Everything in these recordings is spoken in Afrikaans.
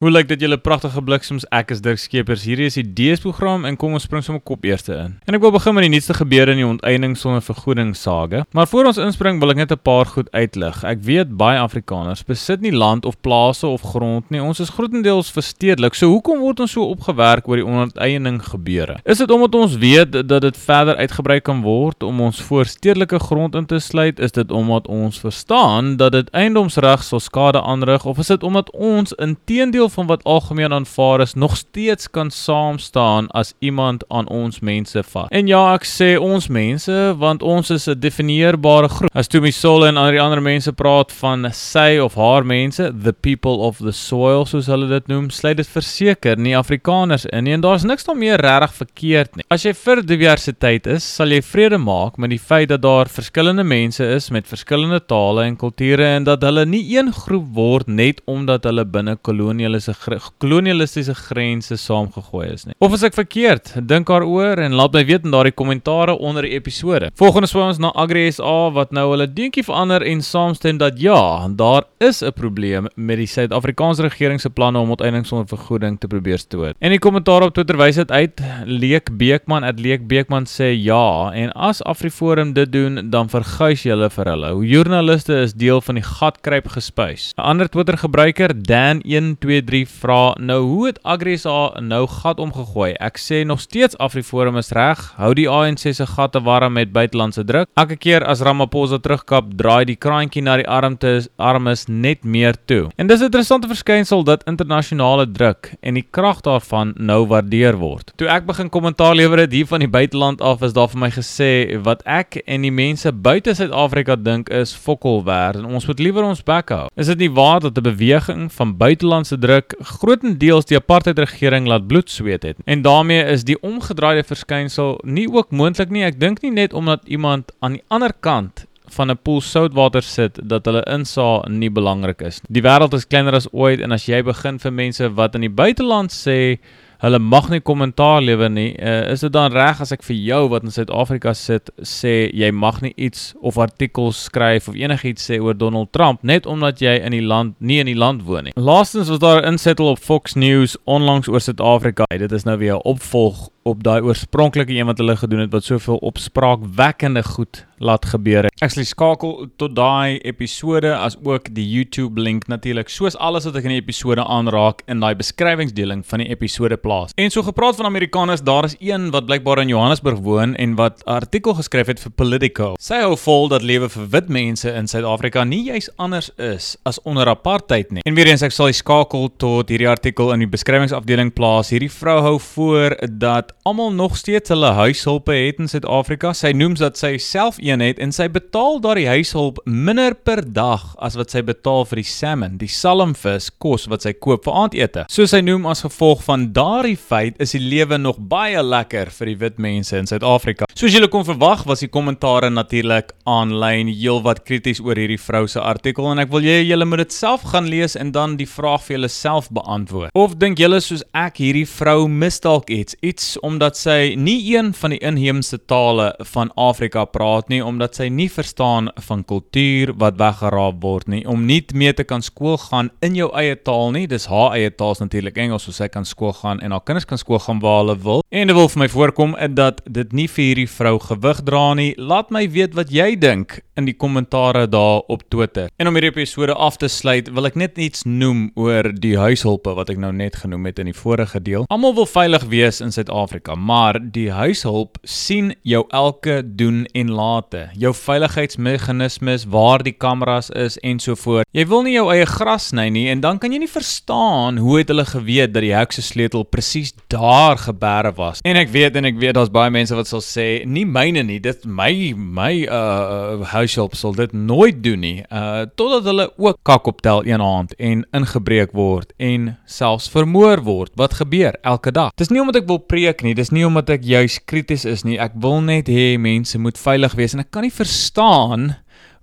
Hoe lyk dit julle pragtige bliksems? Ek is Dirk Skeepers. Hierdie is die DS-program en kom ons spring sommer kop eerste in. En ek wil begin met die nuutste gebeure in die onteiening sonder vergoeding sage. Maar voor ons inspring wil ek net 'n paar goed uitlig. Ek weet baie Afrikaners besit nie land of plase of grond nie. Ons is grootendeels verstedelik. So hoekom word ons so opgewerk oor die onteiening gebeure? Is dit omdat ons weet dat dit verder uitgebrei kan word om ons voorstedelike grond in te sluit? Is dit omdat ons verstaan dat dit eiendomsreg sal skade aanrig of is dit omdat ons intedeel van wat algemeen aanvaar is nog steeds kan saam staan as iemand aan ons mense vat. En ja, ek sê ons mense want ons is 'n definieerbare groep. As Tumi Sol en al die ander mense praat van sy of haar mense, the people of the soil soos hulle dit noem, sluit dit verseker nie Afrikaners in nie en daar's niks daarmee regtig verkeerd nie. As jy vir diversiteit is, sal jy vrede maak met die feit dat daar verskillende mense is met verskillende tale en kulture en dat hulle nie een groep word net omdat hulle binne koloniale kolonialistiese kolonialistiese grense saamgegooi is nie. Of as ek verkeerd, dink daaroor en laat my weet in daardie kommentare onder die episode. Volgende sou ons na Agri SA wat nou hulle dingetjie verander en saamstem dat ja, daar is 'n probleem met die Suid-Afrikaanse regering se planne om onteiening sonder vergoeding te probeer stoot. En die kommentaar op Twitter wys dit uit. Leek Beekman Leek Beekman sê ja en as Afriforum dit doen, dan verguis jy hulle vir hulle. Joernaliste is deel van die gatkruip gespuis. 'n Ander Twitter gebruiker, Dan123 Agri vra nou hoe het AgriSA nou gat omgegooi? Ek sê nog steeds AfriForum is reg. Hou die ANC se gatte warm met buitelandse druk. Elke keer as Ramaphosa terugkap, draai die kraantjie na die armtes armes net meer toe. En dis 'n interessante verskynsel dat internasionale druk en die krag daarvan nou waardeer word. Toe ek begin kommentaar lewer het hier van die buiteland af, is daar vir my gesê wat ek en die mense buite Suid-Afrika dink is fokkolwerd en ons moet liewer ons bek hou. Is dit nie waar dat 'n beweging van buitelandse druk grootendeels die apartheidregering laat bloed sweet het. En daarmee is die omgedraaide verskynsel nie ook moontlik nie. Ek dink nie net omdat iemand aan die ander kant van 'n poel soutwater sit dat hulle insa nie belangrik is. Die wêreld is kleiner as ooit en as jy begin vir mense wat in die buiteland sê hulle mag nie kommentaar lewer nie. Uh, is dit dan reg as ek vir jou wat in Suid-Afrika sit sê jy mag nie iets of artikels skryf of enigiets sê oor Donald Trump net omdat jy in die land nie in die land woon nie. Laastens was daar 'n insettel op Fox News onlangs oor Suid-Afrika. Dit is nou weer 'n opvolg op daai oorspronklike een wat hulle gedoen het wat soveel opspraakwekkende goed laat gebeur. Ek sal skakel tot daai episode as ook die YouTube link natuurlik soos alles wat ek in die episode aanraak in daai beskrywingsdeling van die episode plaas. En so gepraat van Amerikaners, daar is een wat blykbaar in Johannesburg woon en wat 'n artikel geskryf het vir Politico. Sy hou vol dat lewe vir wit mense in Suid-Afrika nie juis anders is as onder apartheid nie. En weer eens ek sal skakel tot hierdie artikel in die beskrywingsafdeling plaas. Hierdie vrou hou voor dat almal nog steeds hulle huishulpe het in Suid-Afrika. Sy noem dat sy self een het en sy betaal daardie huishulp minder per dag as wat sy betaal vir die salmon, die salmvis kos wat sy koop vir aandete. So sy noem as gevolg van daardie feit is die lewe nog baie lekker vir die wit mense in Suid-Afrika. Soos julle kon verwag, was die kommentare natuurlik aanlyn heelwat krities oor hierdie vrou se artikel en ek wil julle julle moet dit self gaan lees en dan die vraag vir julle self beantwoord. Of dink julle soos ek hierdie vrou mis dalk iets, iets omdat sy nie een van die inheemse tale van Afrika praat nie omdat sy nie verstaan van kultuur wat weggeraap word nie. Om nie mee te kan skool gaan in jou eie taal nie dis haar eie taal is natuurlik Engels so sy kan skool gaan en haar kinders kan skool gaan waar hulle wil. En dit wil vir my voorkom dat dit nie vir hierdie vrou gewig dra nie. Laat my weet wat jy dink in die kommentare daar op Twitter en om hierdie episode af te sluit wil ek net iets noem oor die huishulpe wat ek nou net genoem het in die vorige deel almal wil veilig wees in Suid-Afrika maar die huishulp sien jou elke doen en laat gate, jou veiligheidsmeganismes, waar die kameras is en so voort. Jy wil nie jou eie gras sny nie en dan kan jy nie verstaan hoe het hulle geweet dat die hek se sleutel presies daar gebeere was. En ek weet en ek weet daar's baie mense wat sal sê, nie myne nie, dit my my uh huishulp sal dit nooit doen nie. Uh totdat hulle ook kak optel een aand en ingebreek word en selfs vermoor word. Wat gebeur elke dag? Dis nie omdat ek wil preek nie, dis nie omdat ek juis krities is nie. Ek wil net hê mense moet veilig wees en ek kan nie verstaan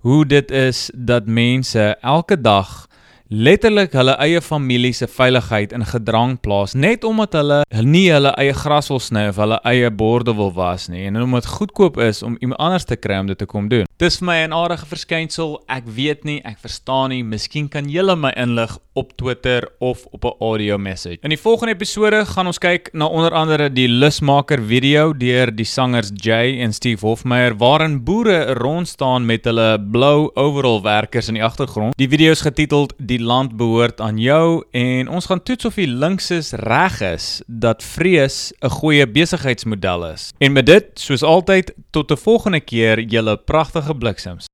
hoe dit is dat mense elke dag letterlik hulle eie familie se veiligheid in gedrang plaas net omdat hulle nie hulle eie gras wil sny of hulle eie borde wil was nie en omdat goedkoop is om iemand anders te kry om dit te kom doen. Dis vir my 'n aardige verskynsel. Ek weet nie, ek verstaan nie. Miskien kan julle my inlig op Twitter of op 'n audio message. In die volgende episode gaan ons kyk na onder andere die lusmaker video deur die sangers Jay en Steve Hofmeyer waarin boere rond staan met hulle blou overall werkers in die agtergrond. Die video is getiteld Die land behoort aan jou en ons gaan toets of die linkses reg is dat vrees 'n goeie besigheidsmodel is. En met dit, soos altyd, tot 'n volgende keer, julle pragtige bliksems.